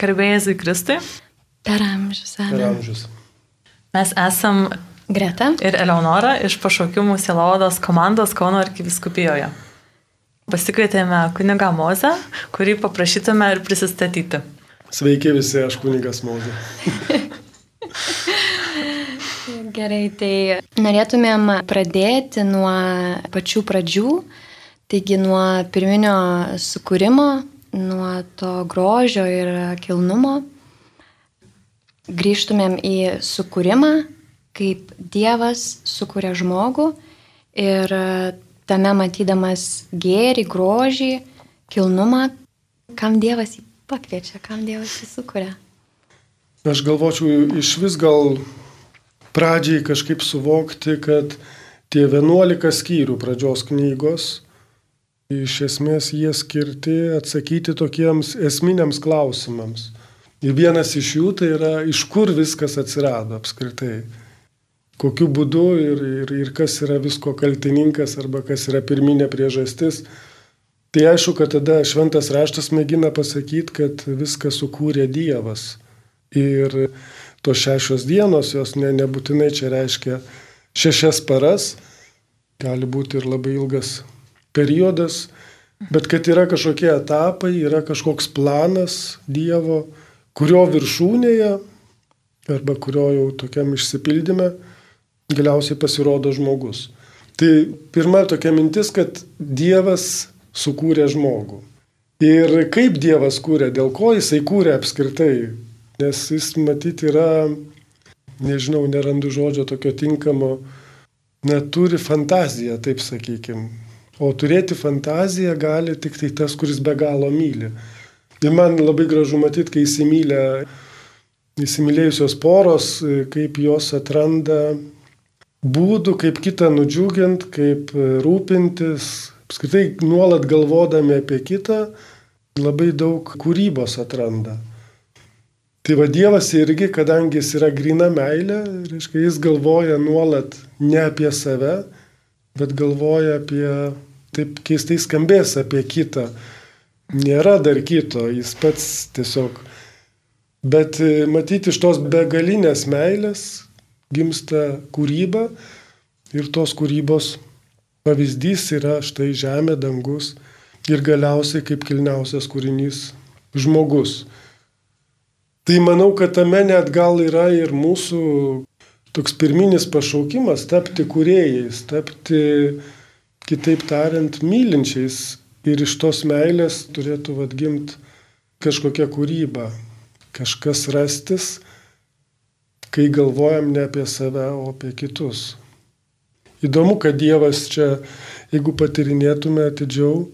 Garbėjai Kristui. Per amžius. Per Amen. amžius. Mes esam Greta. ir Eleonora iš pašaukimų Silovados komandos Kauno arkiviskupijoje. Pasikvietėme kunigą Mozę, kurį paprašytume ir prisistatyti. Sveiki visi, aš kunigas Maudė. Gerai, tai norėtumėm pradėti nuo pačių pradžių, taigi nuo pirminio sukūrimo, nuo to grožio ir kilnumo. Grįžtumėm į sukūrimą, kaip Dievas sukūrė žmogų ir tame matydamas gėrį, grožį, kilnumą, kam Dievas jį pakviečia, kam Dievas jį sukuria. Aš galvočiau iš vis gal pradžiai kažkaip suvokti, kad tie 11 skyrių pradžios knygos, iš esmės jie skirti atsakyti tokiems esminiams klausimams. Ir vienas iš jų tai yra, iš kur viskas atsirado apskritai. Kokiu būdu ir, ir, ir kas yra visko kaltininkas arba kas yra pirminė priežastis. Tai aišku, kad tada šventas raštas mėgina pasakyti, kad viską sukūrė Dievas. Ir tos šešios dienos, jos ne, nebūtinai čia reiškia šešias paras, gali būti ir labai ilgas periodas, bet kad yra kažkokie etapai, yra kažkoks planas Dievo, kurio viršūnėje arba kurio jau tokiam išsipildyme galiausiai pasirodo žmogus. Tai pirma tokia mintis, kad Dievas sukūrė žmogų. Ir kaip Dievas kūrė, dėl ko jisai kūrė apskritai, nes jis matyti yra, nežinau, nerandu žodžio tokio tinkamo, neturi fantaziją, taip sakykim. O turėti fantaziją gali tik tai tas, kuris be galo myli. Ir man labai gražu matyti, kai įsimylė, įsimylėjusios poros, kaip jos atranda būdų, kaip kitą nudžiugint, kaip rūpintis, apskritai nuolat galvodami apie kitą, labai daug kūrybos atranda. Tai va Dievas irgi, kadangi jis yra grina meilė, reiškia, jis galvoja nuolat ne apie save, bet galvoja apie, taip keistai skambės, apie kitą. Nėra dar kito, jis pats tiesiog. Bet matyti iš tos begalinės meilės gimsta kūryba ir tos kūrybos pavyzdys yra štai žemė, dangus ir galiausiai kaip kilniausias kūrinys žmogus. Tai manau, kad tame net gal yra ir mūsų toks pirminis pašaukimas tapti kuriejais, tapti, kitaip tariant, mylinčiais. Ir iš tos meilės turėtų atgimti kažkokia kūryba, kažkas rastis, kai galvojam ne apie save, o apie kitus. Įdomu, kad Dievas čia, jeigu patirinėtume atidžiau,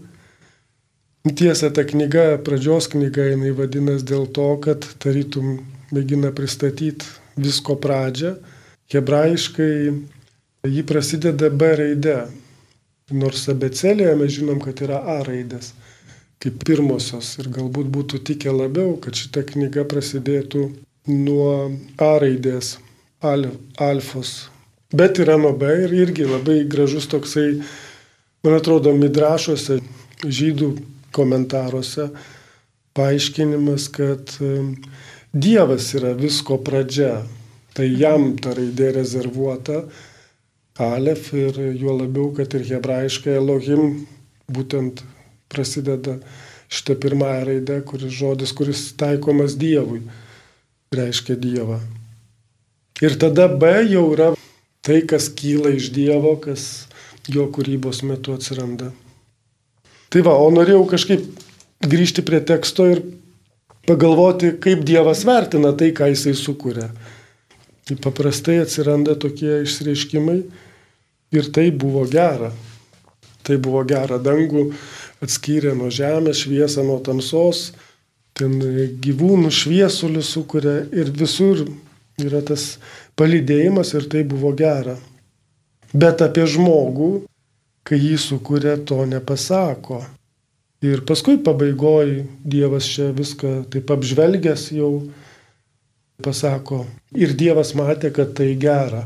Tiesa, ta knyga, pradžios knyga, jinai vadinasi dėl to, kad tarytum mėgina pristatyti visko pradžią. Hebrajiškai ji prasideda B raide. Nors abecelėje mes žinom, kad yra A raidės kaip pirmosios ir galbūt būtų tikę labiau, kad šita knyga prasidėtų nuo A raidės, al, alfos. Bet yra nuo B ir irgi labai gražus toksai, man atrodo, midrašuose žydų komentaruose paaiškinimas, kad Dievas yra visko pradžia. Tai jam ta raidė rezervuota, Alef ir juo labiau, kad ir hebrajiškai Elohim būtent prasideda šitą pirmąją raidę, kuris žodis, kuris taikomas Dievui, reiškia Dievą. Ir tada B jau yra tai, kas kyla iš Dievo, kas jo kūrybos metu atsiranda. Tai va, o norėjau kažkaip grįžti prie teksto ir pagalvoti, kaip Dievas vertina tai, ką Jisai sukuria. Tai paprastai atsiranda tokie išreiškimai ir tai buvo gera. Tai buvo gera dangų, atskyrė nuo žemės šviesą nuo tamsos, ten gyvūnų šviesulį sukuria ir visur yra tas palydėjimas ir tai buvo gera. Bet apie žmogų kai jį sukūrė, to nepasako. Ir paskui pabaigoj Dievas čia viską taip apžvelgęs jau pasako. Ir Dievas matė, kad tai gera,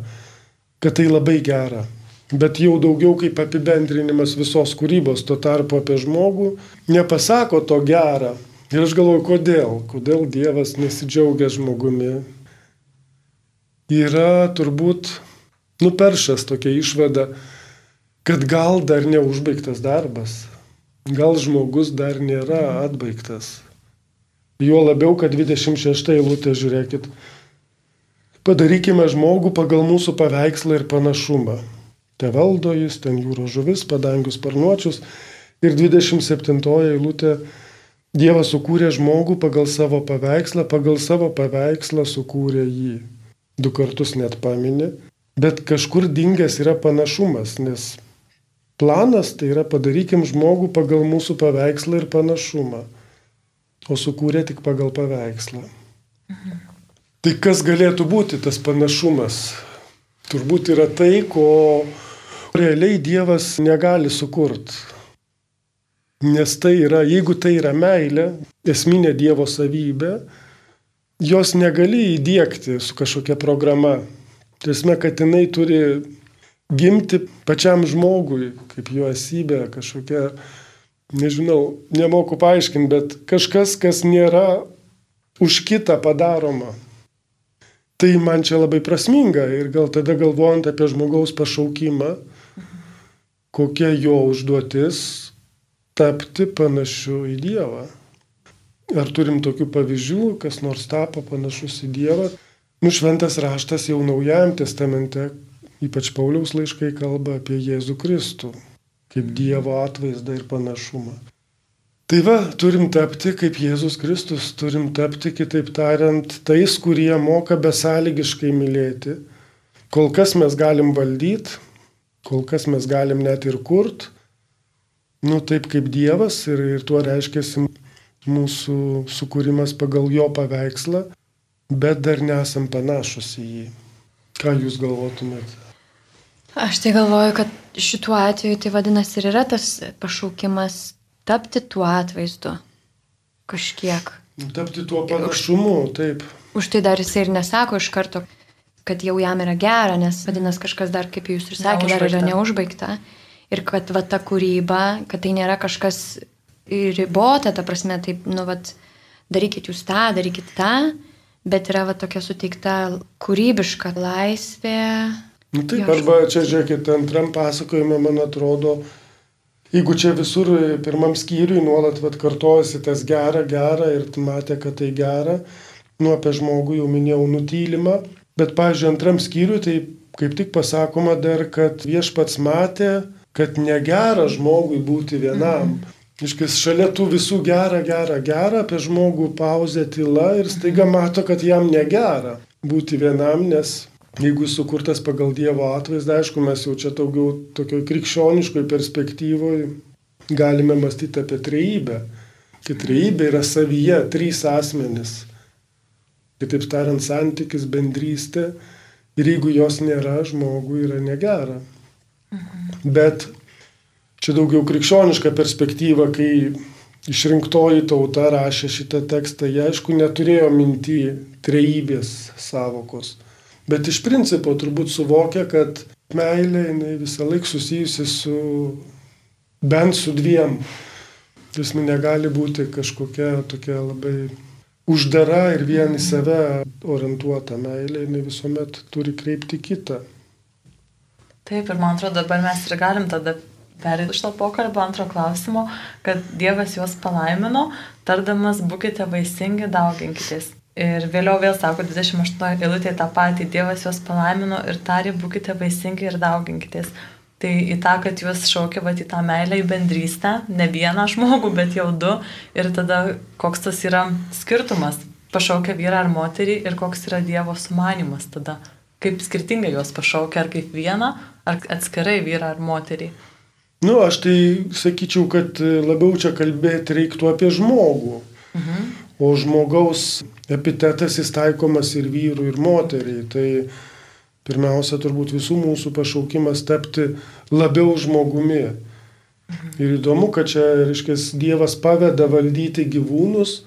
kad tai labai gera. Bet jau daugiau kaip apibendrinimas visos kūrybos, tuo tarpu apie žmogų nepasako to gerą, Ir aš galvoju, kodėl, kodėl Dievas nesidžiaugia žmogumi. Yra turbūt nuperšas tokia išvada, kad gal dar neužbaigtas darbas, gal žmogus dar nėra atbaigtas. Jo labiau, kad 26 eilutė, žiūrėkit, padarykime žmogų pagal mūsų paveikslą ir panašumą. Te valdo jis, ten jūros žuvis, padangius parnuočius. Ir 27 eilutė, Dievas sukūrė žmogų pagal savo paveikslą, pagal savo paveikslą sukūrė jį. Du kartus net paminė, bet kažkur dingęs yra panašumas, nes planas tai yra padarykim žmogų pagal mūsų paveikslą ir panašumą, o sukūrė tik pagal paveikslą. Mhm. Tai kas galėtų būti tas panašumas? Turbūt yra tai, ko realiai Dievas negali sukurti. Nes tai yra, jeigu tai yra meilė, esminė Dievo savybė, jos negali įdėkti su kažkokia programa. Tiesme, kad jinai turi gimti pačiam žmogui, kaip jo esybė, kažkokia, nežinau, nemoku paaiškinti, bet kažkas, kas nėra už kitą padaroma. Tai man čia labai prasminga ir gal tada galvojant apie žmogaus pašaukimą, kokia jo užduotis, tapti panašiu į Dievą. Ar turim tokių pavyzdžių, kas nors tapo panašus į Dievą? Nušventas raštas jau Naujajam testamente, ypač Pauliaus laiškai kalba apie Jėzų Kristų, kaip Dievo atvaizdą ir panašumą. Tai va, turim tapti kaip Jėzus Kristus, turim tapti, kitaip tariant, tais, kurie moka besąlygiškai mylėti. Kol kas mes galim valdyti, kol kas mes galim net ir kurt, nu, taip kaip Dievas ir, ir tuo reiškiasi mūsų sukūrimas pagal jo paveikslą, bet dar nesam panašus į jį. Ką jūs galvotumėte? Aš tai galvoju, kad šituo atveju tai vadinasi ir yra tas pašaukimas tapti tuo atvaizdu. Kažkiek. Tapti tuo panašumu, taip. Už tai dar jisai ir nesako iš karto, kad jau jam yra gera, nes vadinasi kažkas dar, kaip jūs ir sakėte, dar yra neužbaigta. ir kad va ta kūryba, kad tai nėra kažkas ribota, ta prasme, taip, nu, va, darykit jūs tą, darykit tą, bet yra va tokia suteikta kūrybiška laisvė. Nu, taip, jo, arba čia, žiūrėkit, antram pasakojime, man atrodo, jeigu čia visur pirmam skyriui nuolat vat, kartojasi tas gera, gera ir matė, kad tai gera, nu apie žmogų jau minėjau nutylimą, bet, pažiūrėjau, antram skyriui tai kaip tik pasakoma dar, kad viešpats matė, kad negera žmogui būti vienam. Mhm. Iškis šalia tų visų gera, gera, gera, apie žmogų pauzę tyla ir staiga mato, kad jam negera būti vienam, nes jeigu sukurtas pagal Dievo atvaizdą, aišku, mes jau čia daugiau tokioj krikščioniškoj perspektyvoje galime mąstyti apie trejybę. Kad trejybė yra savyje trys asmenys. Kitaip tariant, santykis, bendrystė. Ir jeigu jos nėra, žmogui yra negera. Bet čia daugiau krikščioniška perspektyva, kai išrinktoji tauta rašė šitą tekstą, jie aišku neturėjo minti trejybės savokos. Bet iš principo turbūt suvokia, kad meilė jinai visą laiką susijusi su bent su dviem. Jis negali būti kažkokia tokia labai uždara ir vien į save orientuota meilė, jinai visuomet turi kreipti kitą. Taip, ir man atrodo, dabar mes ir galim tada perėti iš to pokalbio antro klausimo, kad Dievas juos palaimino, tardamas būkite vaisingi, dauginkitės. Ir vėliau vėl sako 28 eilutė tą patį, Dievas juos palaimino ir tari būkite vaisingi ir dauginkitės. Tai į tą, kad juos šaukia, va, į tą meilę, į bendrystę, ne vieną žmogų, bet jau du. Ir tada koks tas yra skirtumas, pašaukia vyrą ar moterį ir koks yra Dievo sumanimas tada kaip skirtingai juos pašaukia, ar kaip vieną, ar atskirai vyrą ar moterį? Nu, aš tai sakyčiau, kad labiau čia kalbėti reiktų apie žmogų. Mhm. O žmogaus epitetas jis taikomas ir vyrui, ir moteriai. Tai pirmiausia, turbūt visų mūsų pašaukimas tapti labiau žmogumi. Ir įdomu, kad čia, reiškia, Dievas paveda valdyti gyvūnus,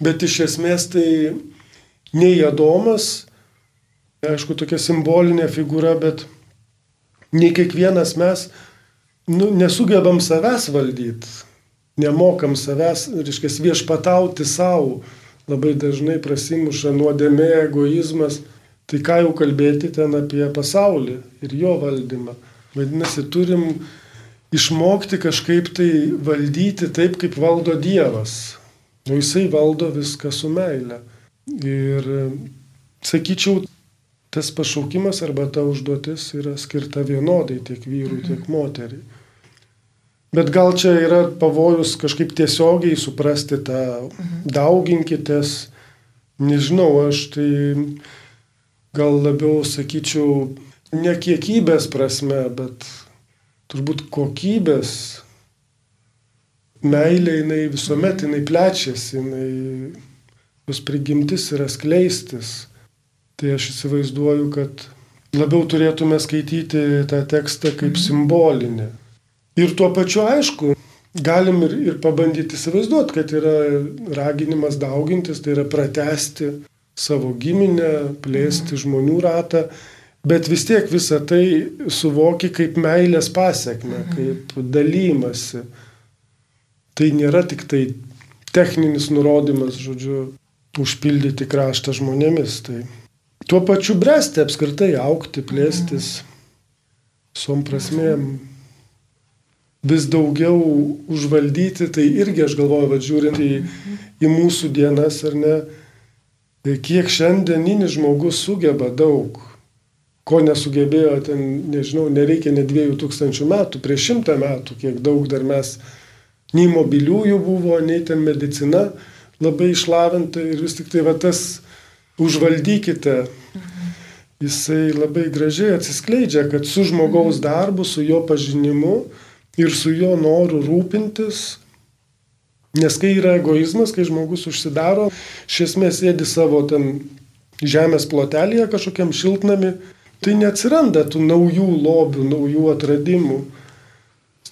bet iš esmės tai nei Adomas, aišku, tokia simbolinė figūra, bet ne kiekvienas mes nu, nesugebam savęs valdyti. nemokam savęs, reiškia, viešpatauti savo, labai dažnai prasimuša nuodėmė, egoizmas, tai ką jau kalbėti ten apie pasaulį ir jo valdymą. Vadinasi, turim išmokti kažkaip tai valdyti taip, kaip valdo Dievas. O jisai valdo viską su meile. Ir sakyčiau, tas pašaukimas arba ta užduotis yra skirta vienodai tiek vyrui, tiek moteriai. Bet gal čia yra pavojus kažkaip tiesiogiai suprasti tą dauginkitės, nežinau, aš tai gal labiau sakyčiau, ne kiekybės prasme, bet turbūt kokybės. Meilė jinai visuomet jinai plečiasi, jinai, jos prigimtis yra skleistis. Tai aš įsivaizduoju, kad labiau turėtume skaityti tą tekstą kaip simbolinį. Ir tuo pačiu aišku, galim ir, ir pabandyti įsivaizduoti, kad yra raginimas daugintis, tai yra pratesti savo giminę, plėsti žmonių ratą, bet vis tiek visą tai suvoki kaip meilės pasiekme, kaip dalymasi. Tai nėra tik tai techninis nurodymas, žodžiu, užpildyti kraštą žmonėmis. Tai tuo pačiu bręsti apskritai, aukti, plėstis, som prasmėm vis daugiau užvaldyti, tai irgi aš galvoju, va, žiūrint į, į mūsų dienas ar ne, tai kiek šiandieninis žmogus sugeba daug, ko nesugebėjo ten, nežinau, nereikia ne dviejų tūkstančių metų, prieš šimtą metų, kiek daug dar mes, nei mobiliųjų buvo, nei ten medicina labai išlavinta ir vis tik tai va tas užvaldykite, jisai labai gražiai atsiskleidžia, kad su žmogaus darbu, su jo pažinimu, ir su jo noru rūpintis. Nes kai yra egoizmas, kai žmogus užsidaro, iš esmės sėdi savo ten žemės plotelėje kažkokiam šiltnami, tai neatsiranda tų naujų lobių, naujų atradimų.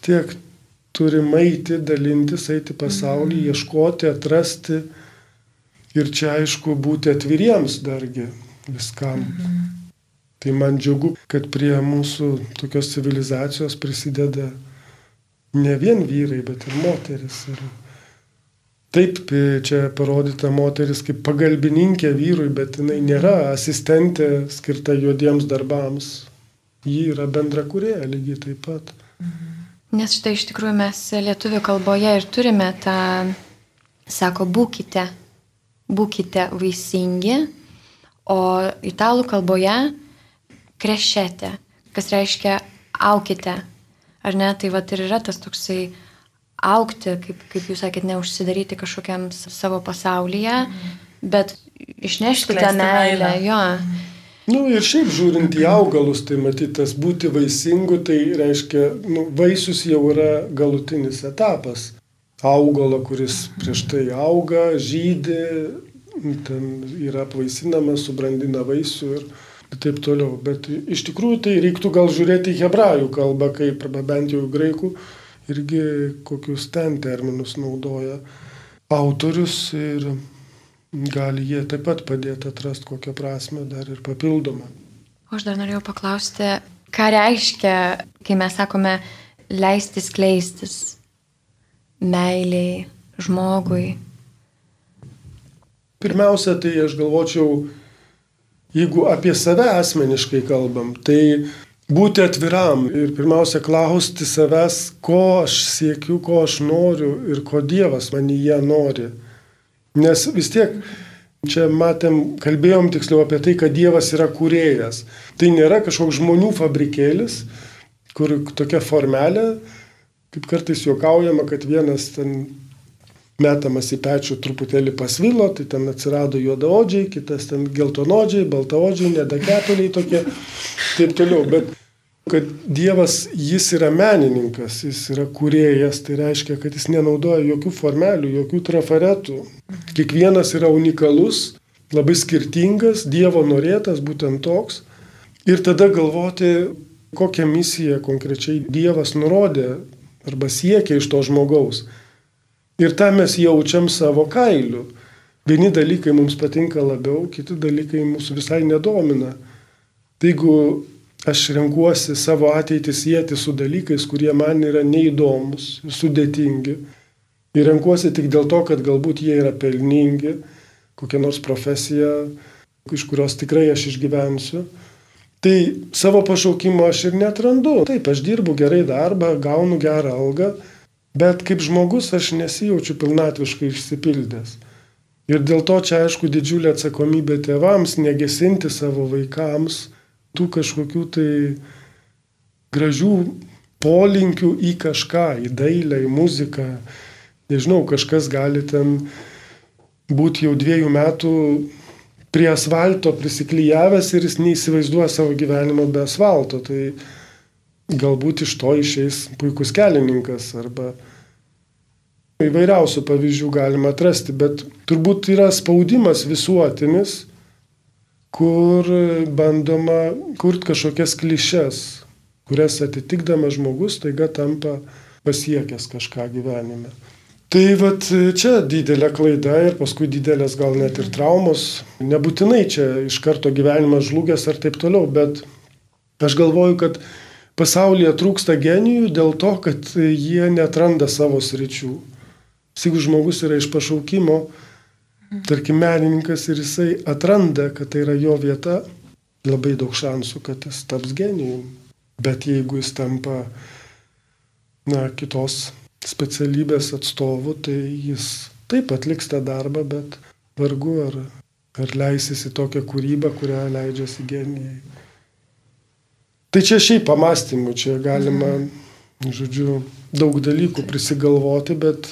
Tiek turi maiti, dalintis, eiti pasaulį, mhm. ieškoti, atrasti ir čia aišku būti atviriems dargi viskam. Mhm. Tai man džiugu, kad prie mūsų tokios civilizacijos prisideda ne vien vyrai, bet ir moteris. Ir taip, čia parodyta moteris kaip pagalbininkė vyrui, bet jinai nėra asistentė skirta juodiems darbams. Ji yra bendra kurėja lygiai taip pat. Nes štai iš tikrųjų mes lietuvių kalboje ir turime tą, sako, būkite, būkite vaisingi, o italų kalboje krešete, kas reiškia aukite, Ar ne? Tai va ir yra tas toksai aukti, kaip, kaip jūs sakėt, neužsidaryti kažkokiam savo pasaulyje, mm. bet išnešti tą meilę. Jo. Nu ir šiaip žiūrint į augalus, tai matytas būti vaisingu, tai reiškia, nu, vaisius jau yra galutinis etapas. Augalo, kuris prieš tai auga, žydė, ten yra apvaisinamas, subrandina vaisių ir, taip toliau. Bet iš tikrųjų tai reiktų gal žiūrėti hebrajų kalbą, kaip arba bent jau graikų, irgi kokius ten terminus naudoja autorius ir gali jie taip pat padėti atrasti kokią prasme dar ir papildomą. O aš dar norėjau paklausti, ką reiškia, kai mes sakome leistis kleistis meiliai žmogui. Pirmiausia, tai aš galvočiau, Jeigu apie save asmeniškai kalbam, tai būti atviram ir pirmiausia klausti savęs, ko aš siekiu, ko aš noriu ir ko Dievas manyje nori. Nes vis tiek čia matėm, kalbėjom tiksliau apie tai, kad Dievas yra kūrėjas. Tai nėra kažkoks žmonių fabrikėlis, kur tokia formelė, kaip kartais juokaujama, kad vienas ten metamas į pečių truputėlį pasvilo, tai ten atsirado juodaodžiai, kitas ten geltonodžiai, baltaodžiai, nedaketuliai tokie, taip toliau. Bet kad Dievas, jis yra menininkas, jis yra kūrėjas, tai reiškia, kad jis nenaudoja jokių formelių, jokių trafaretų. Kiekvienas yra unikalus, labai skirtingas, Dievo norėtas, būtent toks. Ir tada galvoti, kokią misiją konkrečiai Dievas nurodė arba siekia iš to žmogaus. Ir tą mes jaučiam savo kailiu. Vieni dalykai mums patinka labiau, kiti dalykai mūsų visai nedomina. Tai jeigu aš renkuosi savo ateitį sieti su dalykais, kurie man yra neįdomus, sudėtingi, Ir renkuosi tik dėl to, kad galbūt jie yra pelningi, kokia nors profesija, iš kurios tikrai aš išgyvensiu. Tai savo pašaukimo aš ir netrandu. Taip, aš dirbu gerai darbą, gaunu gerą algą, bet kaip žmogus aš nesijaučiu pilnatviškai išsipildęs. Ir dėl to čia aišku didžiulė atsakomybė tėvams negesinti savo vaikams tų kažkokių tai gražių polinkių į kažką, į dailę, į muziką. Nežinau, kažkas gali ten būti jau dviejų metų prie asfalto prisiklyjavęs ir jis neįsivaizduoja savo gyvenimo be asfalto. Tai galbūt iš to išeis puikus kelininkas arba įvairiausių pavyzdžių galima atrasti, bet turbūt yra spaudimas visuotinis, kur bandoma kurti kažkokias klišes, kurias atitikdamas žmogus taiga tampa pasiekęs kažką gyvenime. Tai vat čia didelė klaida ir paskui didelės gal net ir traumos. Nebūtinai čia iš karto gyvenimas žlugęs ar taip toliau, bet aš galvoju, kad pasaulyje trūksta genijų dėl to, kad jie netranda savo sričių. Jeigu žmogus yra iš pašaukimo, tarkim, menininkas ir jisai atranda, kad tai yra jo vieta, labai daug šansų, kad jis taps genijum. Bet jeigu jis tampa, na, kitos specialybės atstovu, tai jis taip atliks tą darbą, bet vargu ar, ar leisis į tokią kūrybą, kurią leidžiasi genijai. Tai čia šiaip pamastymų, čia galima, žodžiu, daug dalykų prisigalvoti, bet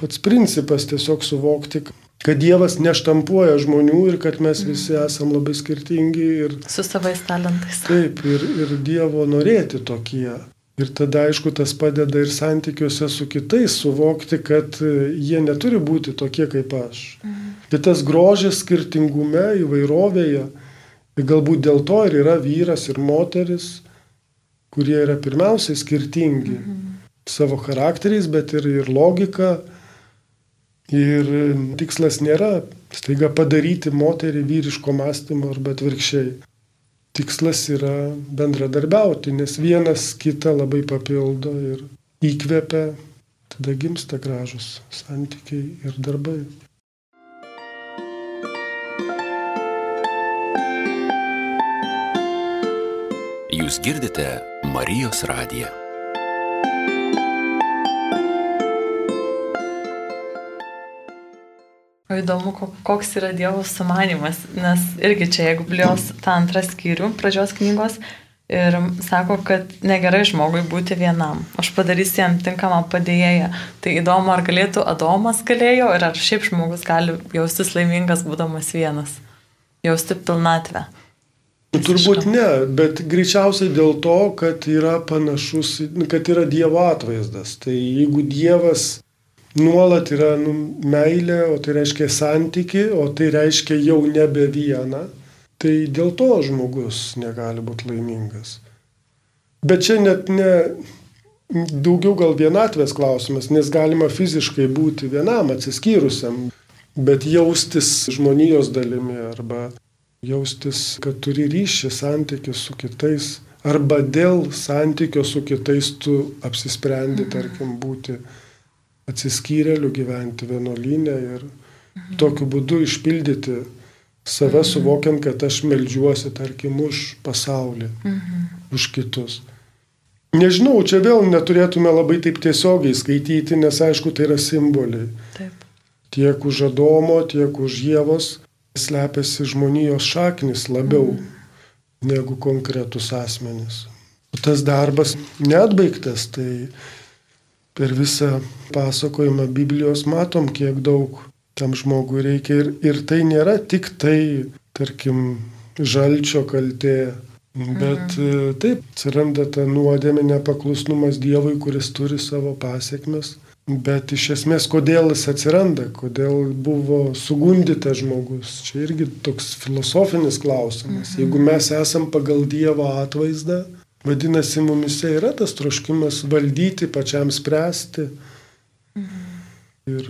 pats principas tiesiog suvokti, kad Dievas neštampuoja žmonių ir kad mes visi esame labai skirtingi. Ir, Su savais talentais. Taip, ir, ir Dievo norėti tokie. Ir tada, aišku, tas padeda ir santykiuose su kitais suvokti, kad jie neturi būti tokie kaip aš. Mhm. Bet tas grožis skirtingume, įvairovėje, galbūt dėl to ir yra vyras ir moteris, kurie yra pirmiausiai skirtingi mhm. savo charakteriais, bet ir, ir logika, Ir tikslas nėra staiga padaryti moterį vyriško mąstymo arba atvirkščiai. Tikslas yra bendradarbiauti, nes vienas kitą labai papildo ir įkvepia, tada gimsta gražus santykiai ir darbai. Jūs girdite Marijos radiją. O įdomu, koks yra Dievo sumanimas, nes irgi čia, jeigu Biblijos tą antrą skyrių pradžios knygos ir sako, kad negerai žmogui būti vienam, aš padarysiu jam tinkamą padėjėją. Tai įdomu, ar galėtų Adomas galėjo ir ar šiaip žmogus gali jaustis laimingas būdamas vienas, jausti pilnatvę. Nu, turbūt ne, bet greičiausiai dėl to, kad yra panašus, kad yra Dievo atvaizdas. Tai jeigu Dievas nuolat yra nu, meilė, o tai reiškia santyki, o tai reiškia jau nebe viena, tai dėl to žmogus negali būti laimingas. Bet čia net ne daugiau gal vienatvės klausimas, nes galima fiziškai būti vienam atsiskyrusiam, bet jaustis žmonijos dalimi arba jaustis, kad turi ryšį santykių su kitais, arba dėl santykio su kitais tu apsisprendi, tarkim, būti atsiskyrėlių gyventi vienuolynę ir mhm. tokiu būdu išpildyti save, mhm. suvokiant, kad aš melžiuosi, tarkim, už pasaulį, mhm. už kitus. Nežinau, čia vėl neturėtume labai taip tiesiogiai skaityti, nes aišku, tai yra simboliai. Taip. Tiek už Adomo, tiek už Jėvos slepiasi žmonijos šaknis labiau mhm. negu konkretus asmenys. O tas darbas neatbaigtas, tai per visą pasakojimą Biblijos matom, kiek daug tam žmogui reikia. Ir, ir tai nėra tik tai, tarkim, žalčio kaltė, bet mhm. taip, atsiranda ta nuodėmė nepaklusnumas Dievui, kuris turi savo pasiekmes. Bet iš esmės, kodėl jis atsiranda, kodėl buvo sugundytas žmogus, čia irgi toks filosofinis klausimas. Mhm. Jeigu mes esam pagal Dievo atvaizdą, Vadinasi, mumise yra tas troškimas valdyti, pačiam spręsti. Mhm. Ir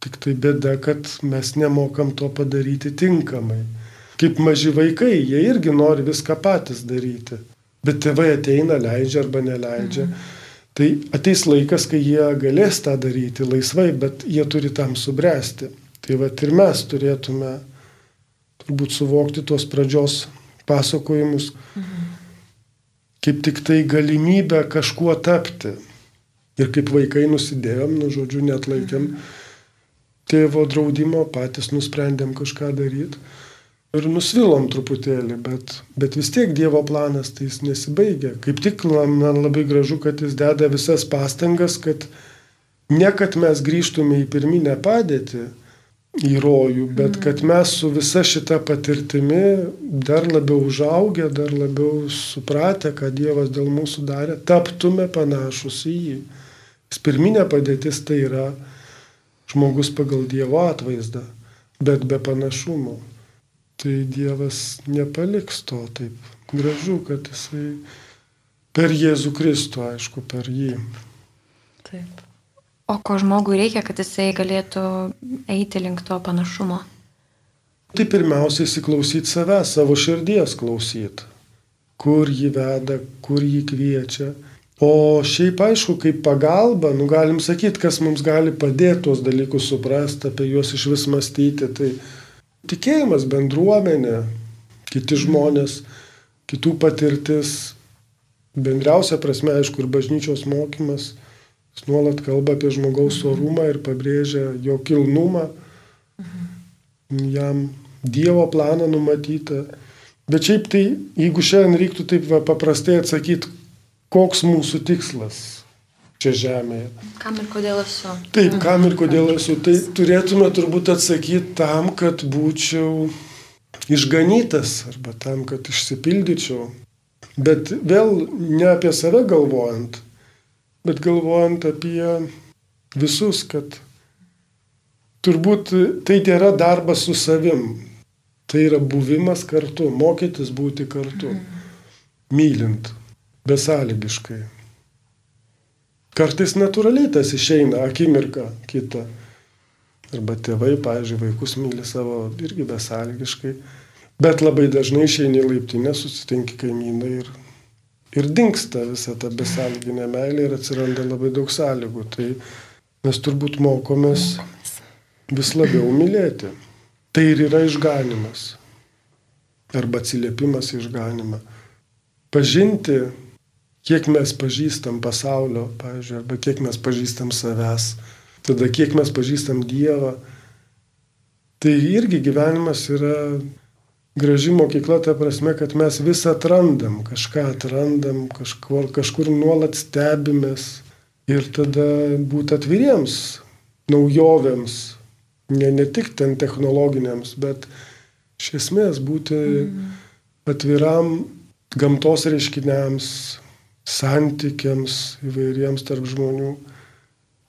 tik tai bėda, kad mes nemokam to padaryti tinkamai. Kaip maži vaikai, jie irgi nori viską patys daryti. Bet tėvai ateina, leidžia arba neleidžia. Mhm. Tai ateis laikas, kai jie galės tą daryti laisvai, bet jie turi tam subręsti. Tai va ir mes turėtume turbūt suvokti tuos pradžios pasakojimus, mhm. kaip tik tai galimybę kažkuo tapti. Ir kaip vaikai nusidėjom, nu žodžiu, net laikėm mhm. tėvo draudimo, patys nusprendėm kažką daryti ir nusvilom truputėlį, bet, bet vis tiek Dievo planas tai jis nesibaigia. Kaip tik man labai gražu, kad jis deda visas pastangas, kad ne kad mes grįžtume į pirminę padėtį, į rojų, bet mm. kad mes su visa šita patirtimi dar labiau užaugę, dar labiau supratę, ką Dievas dėl mūsų darė, taptume panašus į jį. Pirminė padėtis tai yra žmogus pagal Dievo atvaizdą, bet be panašumo tai Dievas nepaliks to taip. Gražu, kad jisai per Jėzų Kristų, aišku, per jį. Taip. O ko žmogui reikia, kad jisai galėtų eiti link to panašumo? Tai pirmiausia įsiklausyti save, savo širdies klausyti. Kur jį veda, kur jį kviečia. O šiaip aišku, kaip pagalba, nu galim sakyti, kas mums gali padėti tuos dalykus suprasti, apie juos iš vis mąstyti. Tai Tikėjimas, bendruomenė, kiti žmonės, kitų patirtis, bendriausia prasme, aišku, ir bažnyčios mokymas, jis nuolat kalba apie žmogaus orumą ir pabrėžia jo kilnumą, jam Dievo planą numatytą. Bet šiaip tai, jeigu šiandien reiktų taip va, paprastai atsakyti, koks mūsų tikslas, čia žemėje. Kam ir kodėl esu? Taip, kam ir kodėl esu. Tai turėtume turbūt atsakyti tam, kad būčiau išganytas arba tam, kad išsipildyčiau. Bet vėl ne apie save galvojant, bet galvojant apie visus, kad turbūt tai nėra darbas su savim. Tai yra buvimas kartu, mokytis būti kartu, mylint, besąlygiškai. Kartais natūraliai tas išeina akimirką kitą. Arba tėvai, pavyzdžiui, vaikus myli savo irgi besalgiškai. Bet labai dažnai išeini laiptinę, susitinki kaimynai ir, ir dinksta visa ta besalginė meilė ir atsiranda labai daug sąlygų. Tai mes turbūt mokomės vis labiau mylėti. Tai ir yra išganimas. Arba atsiliepimas išganimą. Pažinti kiek mes pažįstam pasaulio, pavyzdžiui, arba kiek mes pažįstam savęs, tada kiek mes pažįstam Dievą. Tai irgi gyvenimas yra graži mokykla, ta prasme, kad mes vis atrandam, kažką atrandam, kažkur, kažkur nuolat stebimės ir tada būti atviriems naujovėms, ne, ne tik ten technologiniams, bet iš esmės būti mm. atviram gamtos reiškiniams, santykiams įvairiems tarp žmonių,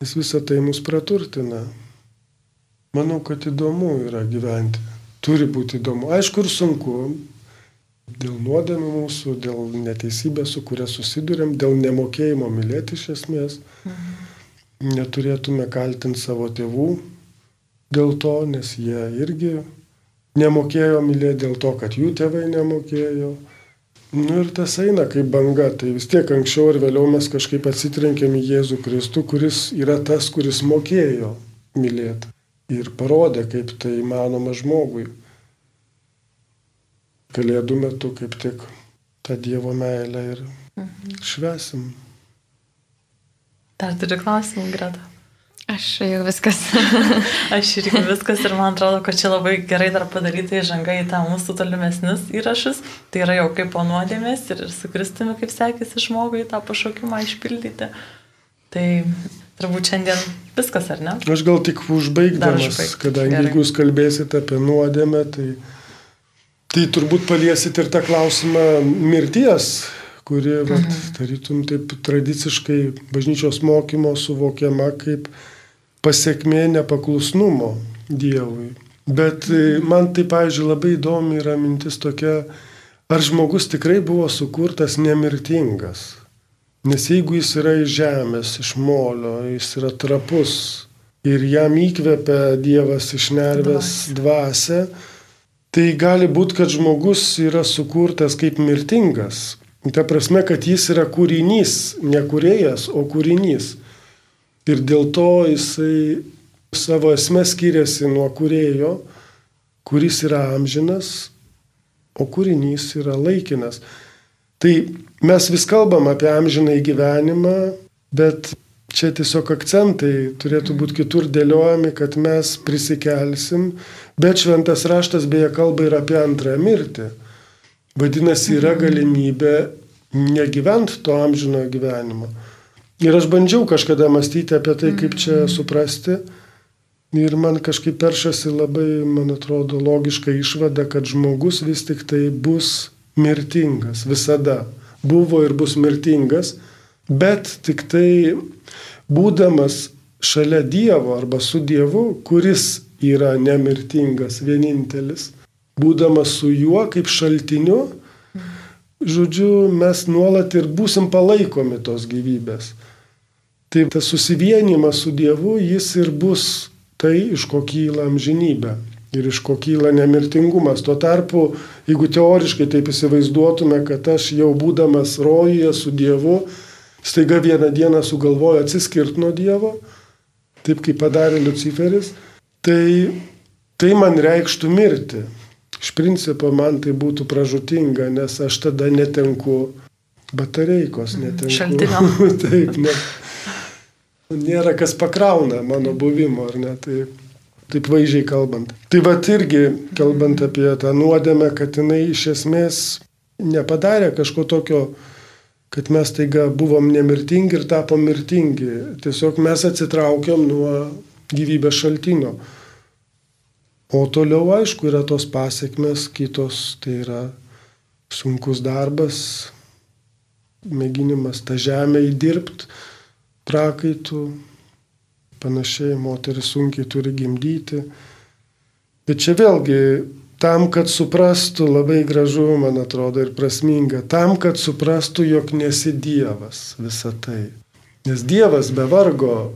nes visa tai mus praturtina. Manau, kad įdomu yra gyventi. Turi būti įdomu. Aišku ir sunku. Dėl nuodėmų mūsų, dėl neteisybės, su kuria susidurėm, dėl nemokėjimo mylėti iš esmės. Mhm. Neturėtume kaltinti savo tėvų dėl to, nes jie irgi nemokėjo mylėti dėl to, kad jų tėvai nemokėjo. Nu ir tas eina kaip banga, tai vis tiek anksčiau ir vėliau mes kažkaip atsitrenkėm į Jėzų Kristų, kuris yra tas, kuris mokėjo mylėti ir parodė, kaip tai įmanoma žmogui. Kalėdų metu kaip tik tą Dievo meilę ir mhm. švesim. Dar turi klausimų, Greta? Aš jau viskas. Aš irgi viskas ir man atrodo, kad čia labai gerai dar padaryta įžanga į tą mūsų tolimesnius įrašus. Tai yra jau kaip po nuodėmės ir su Kristumi, kaip sekėsi žmogui tą pašaukimą išpildyti. Tai turbūt šiandien viskas, ar ne? Aš gal tik užbaigdamas, kadangi gerai. jeigu jūs kalbėsite apie nuodėmę, tai, tai turbūt paliesit ir tą klausimą mirties kuri, mhm. vat, tarytum, taip tradiciškai bažnyčios mokymo suvokiama kaip pasiekmė nepaklusnumo Dievui. Bet e, man tai, pavyzdžiui, labai įdomi yra mintis tokia, ar žmogus tikrai buvo sukurtas nemirtingas. Nes jeigu jis yra iš žemės, iš molio, jis yra trapus ir jam įkvepia Dievas iš nervės dvasę, tai gali būti, kad žmogus yra sukurtas kaip mirtingas. Ta prasme, kad jis yra kūrinys, ne kūrėjas, o kūrinys. Ir dėl to jisai savo esmę skiriasi nuo kūrėjo, kuris yra amžinas, o kūrinys yra laikinas. Tai mes vis kalbam apie amžiną gyvenimą, bet čia tiesiog akcentai turėtų būti kitur dėliojami, kad mes prisikelsim, bet šventas raštas beje kalba ir apie antrąją mirtį. Vadinasi, yra galimybė negyventi to amžino gyvenimo. Ir aš bandžiau kažkada mąstyti apie tai, kaip čia suprasti. Ir man kažkaip peršasi labai, man atrodo, logiška išvada, kad žmogus vis tik tai bus mirtingas visada. Buvo ir bus mirtingas, bet tik tai būdamas šalia Dievo arba su Dievu, kuris yra nemirtingas, vienintelis, būdamas su juo kaip šaltiniu, žodžiu, mes nuolat ir būsim palaikomi tos gyvybės. Tai tas susivienimas su Dievu, jis ir bus tai, iš ko kyla amžinybė ir iš ko kyla nemirtingumas. Tuo tarpu, jeigu teoriškai taip įsivaizduotume, kad aš jau būdamas rojuje su Dievu, staiga vieną dieną sugalvoju atsiskirti nuo Dievo, taip kaip padarė Luciferis, tai tai man reikštų mirti. Iš principo man tai būtų pražutinga, nes aš tada netenku batareikos, netenku. Šaltinio. taip, net nėra kas pakrauna mano buvimo, ar ne? Taip, taip vaizdžiai kalbant. Tai va irgi, kalbant apie tą nuodėmę, kad jinai iš esmės nepadarė kažko tokio, kad mes taiga buvom nemirtingi ir tapom mirtingi. Tiesiog mes atsitraukiam nuo gyvybės šaltinio. O toliau, aišku, yra tos pasiekmes, kitos, tai yra sunkus darbas, mėginimas tą žemę įdirbti, prakaitų, panašiai moteris sunkiai turi gimdyti. Bet čia vėlgi tam, kad suprastų, labai gražu, man atrodo, ir prasminga, tam, kad suprastų, jog nesi Dievas visą tai. Nes Dievas be vargo,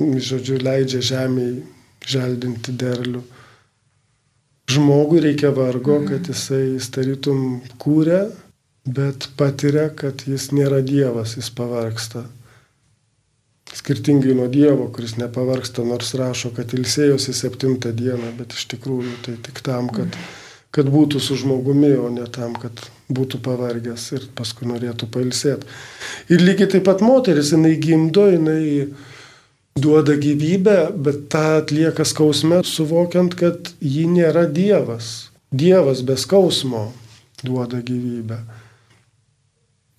žodžiu, leidžia žemiai želdinti derlių. Žmogui reikia vargo, kad jisai starytum kūrė, bet patiria, kad jis nėra Dievas, jis pavarksta. Skirtingai nuo Dievo, kuris nepavarksta, nors rašo, kad ilsėjosi septintą dieną, bet iš tikrųjų tai tik tam, kad, kad būtų su žmogumi, o ne tam, kad būtų pavargęs ir paskui norėtų pailsėti. Ir lygiai taip pat moteris, jinai gimdo, jinai duoda gyvybę, bet tą atlieka skausme, suvokiant, kad ji nėra Dievas. Dievas be skausmo duoda gyvybę.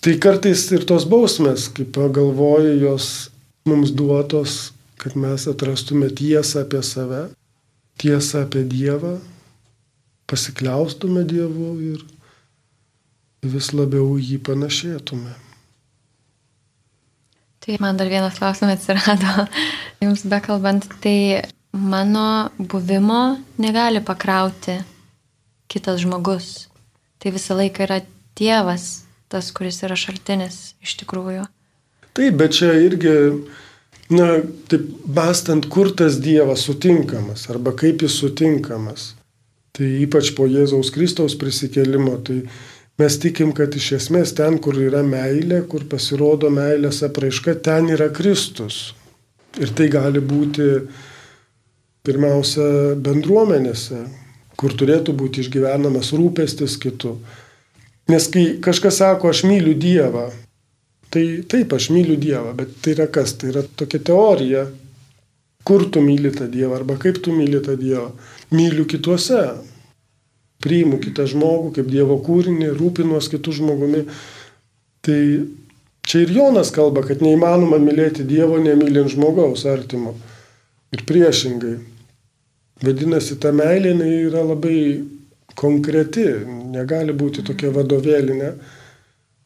Tai kartais ir tos bausmės, kaip pagalvoju, jos mums duotos, kad mes atrastume tiesą apie save, tiesą apie Dievą, pasikliaustume Dievu ir vis labiau jį panašėtume. Tai man dar vienas klausimas atsirado, jums bekalbant, tai mano buvimo negali pakrauti kitas žmogus. Tai visą laiką yra Dievas, tas, kuris yra šaltinis iš tikrųjų. Taip, bet čia irgi, na, taip bastant, kur tas Dievas sutinkamas arba kaip jis sutinkamas. Tai ypač po Jėzaus Kristaus prisikėlimo, tai mes tikim, kad iš esmės ten, kur yra meilė, kur pasirodo meilės apraiška, ten yra Kristus. Ir tai gali būti pirmiausia bendruomenėse, kur turėtų būti išgyvenamas rūpestis kitu. Nes kai kažkas sako, aš myliu Dievą, tai taip, aš myliu Dievą, bet tai yra kas? Tai yra tokia teorija, kur tu myli tą Dievą arba kaip tu myli tą Dievą. Myliu kituose, priimu kitą žmogų kaip Dievo kūrinį, rūpinuos kitų žmogumi. Tai čia ir Jonas kalba, kad neįmanoma mylėti Dievo nemylint žmogaus artimo. Ir priešingai. Vadinasi, ta meilė yra labai konkreti, negali būti tokia vadovėlinė,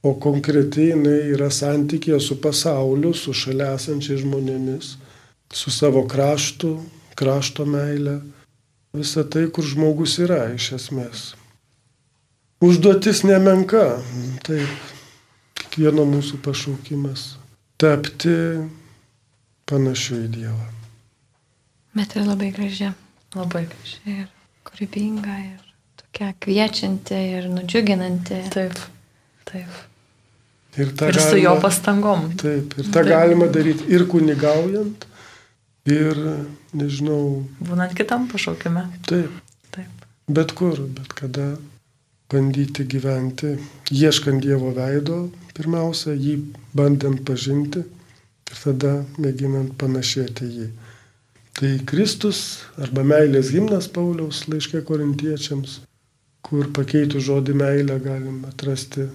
o konkreti jinai yra santykė su pasauliu, su šalia esančiais žmonėmis, su savo kraštu, krašto meilė, visa tai, kur žmogus yra iš esmės. Užduotis nemenka, taip, kiekvieno mūsų pašaukimas - tapti panašiu į Dievą. Bet ir labai graži. Labai gražiai. Ir kūrybinga, ir tokia kviečianti, ir nudžiuginanti. Taip. Taip. Ir, Ir su jo pastangom. Taip, ir tą galima daryti ir kunigaujant, ir, nežinau, Būnant kitam pašaukime. taip, Taip. bet kur, bet kada bandyti gyventi, ieškant Dievo veido, pirmiausia, jį bandant pažinti ir tada mėginant panašėti jį. Tai Kristus arba meilės gimnas Pauliaus laiškė korintiečiams, kur pakeitų žodį meilę galim atrasti,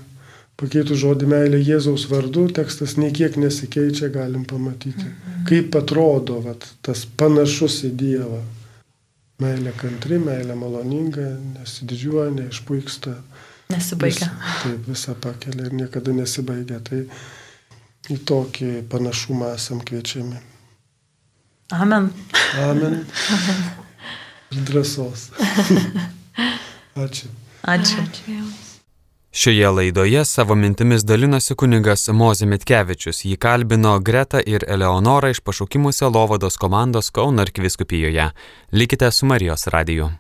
pakeitų žodį meilę Jėzaus vardu, tekstas nei kiek nesikeičia, galim pamatyti, kaip atrodo vat, tas panašus į Dievą. Meilė kantri, meilė maloninga, nesididžiuoja, neišpuiksta. Nesibaigia. Vis, taip, visą pakelia ir niekada nesibaigia. Tai į tokį panašumą esam kviečiami. Amen. Amen. Ir drąsos. Ačiū. Ačiū. Ačiū. Šioje laidoje savo mintimis dalinosi kunigas Mozė Mitkevičius. Jį kalbino Greta ir Eleonora iš pašaukimuose Lovados komandos Kauno arkivyskupijoje. Likite su Marijos radiju.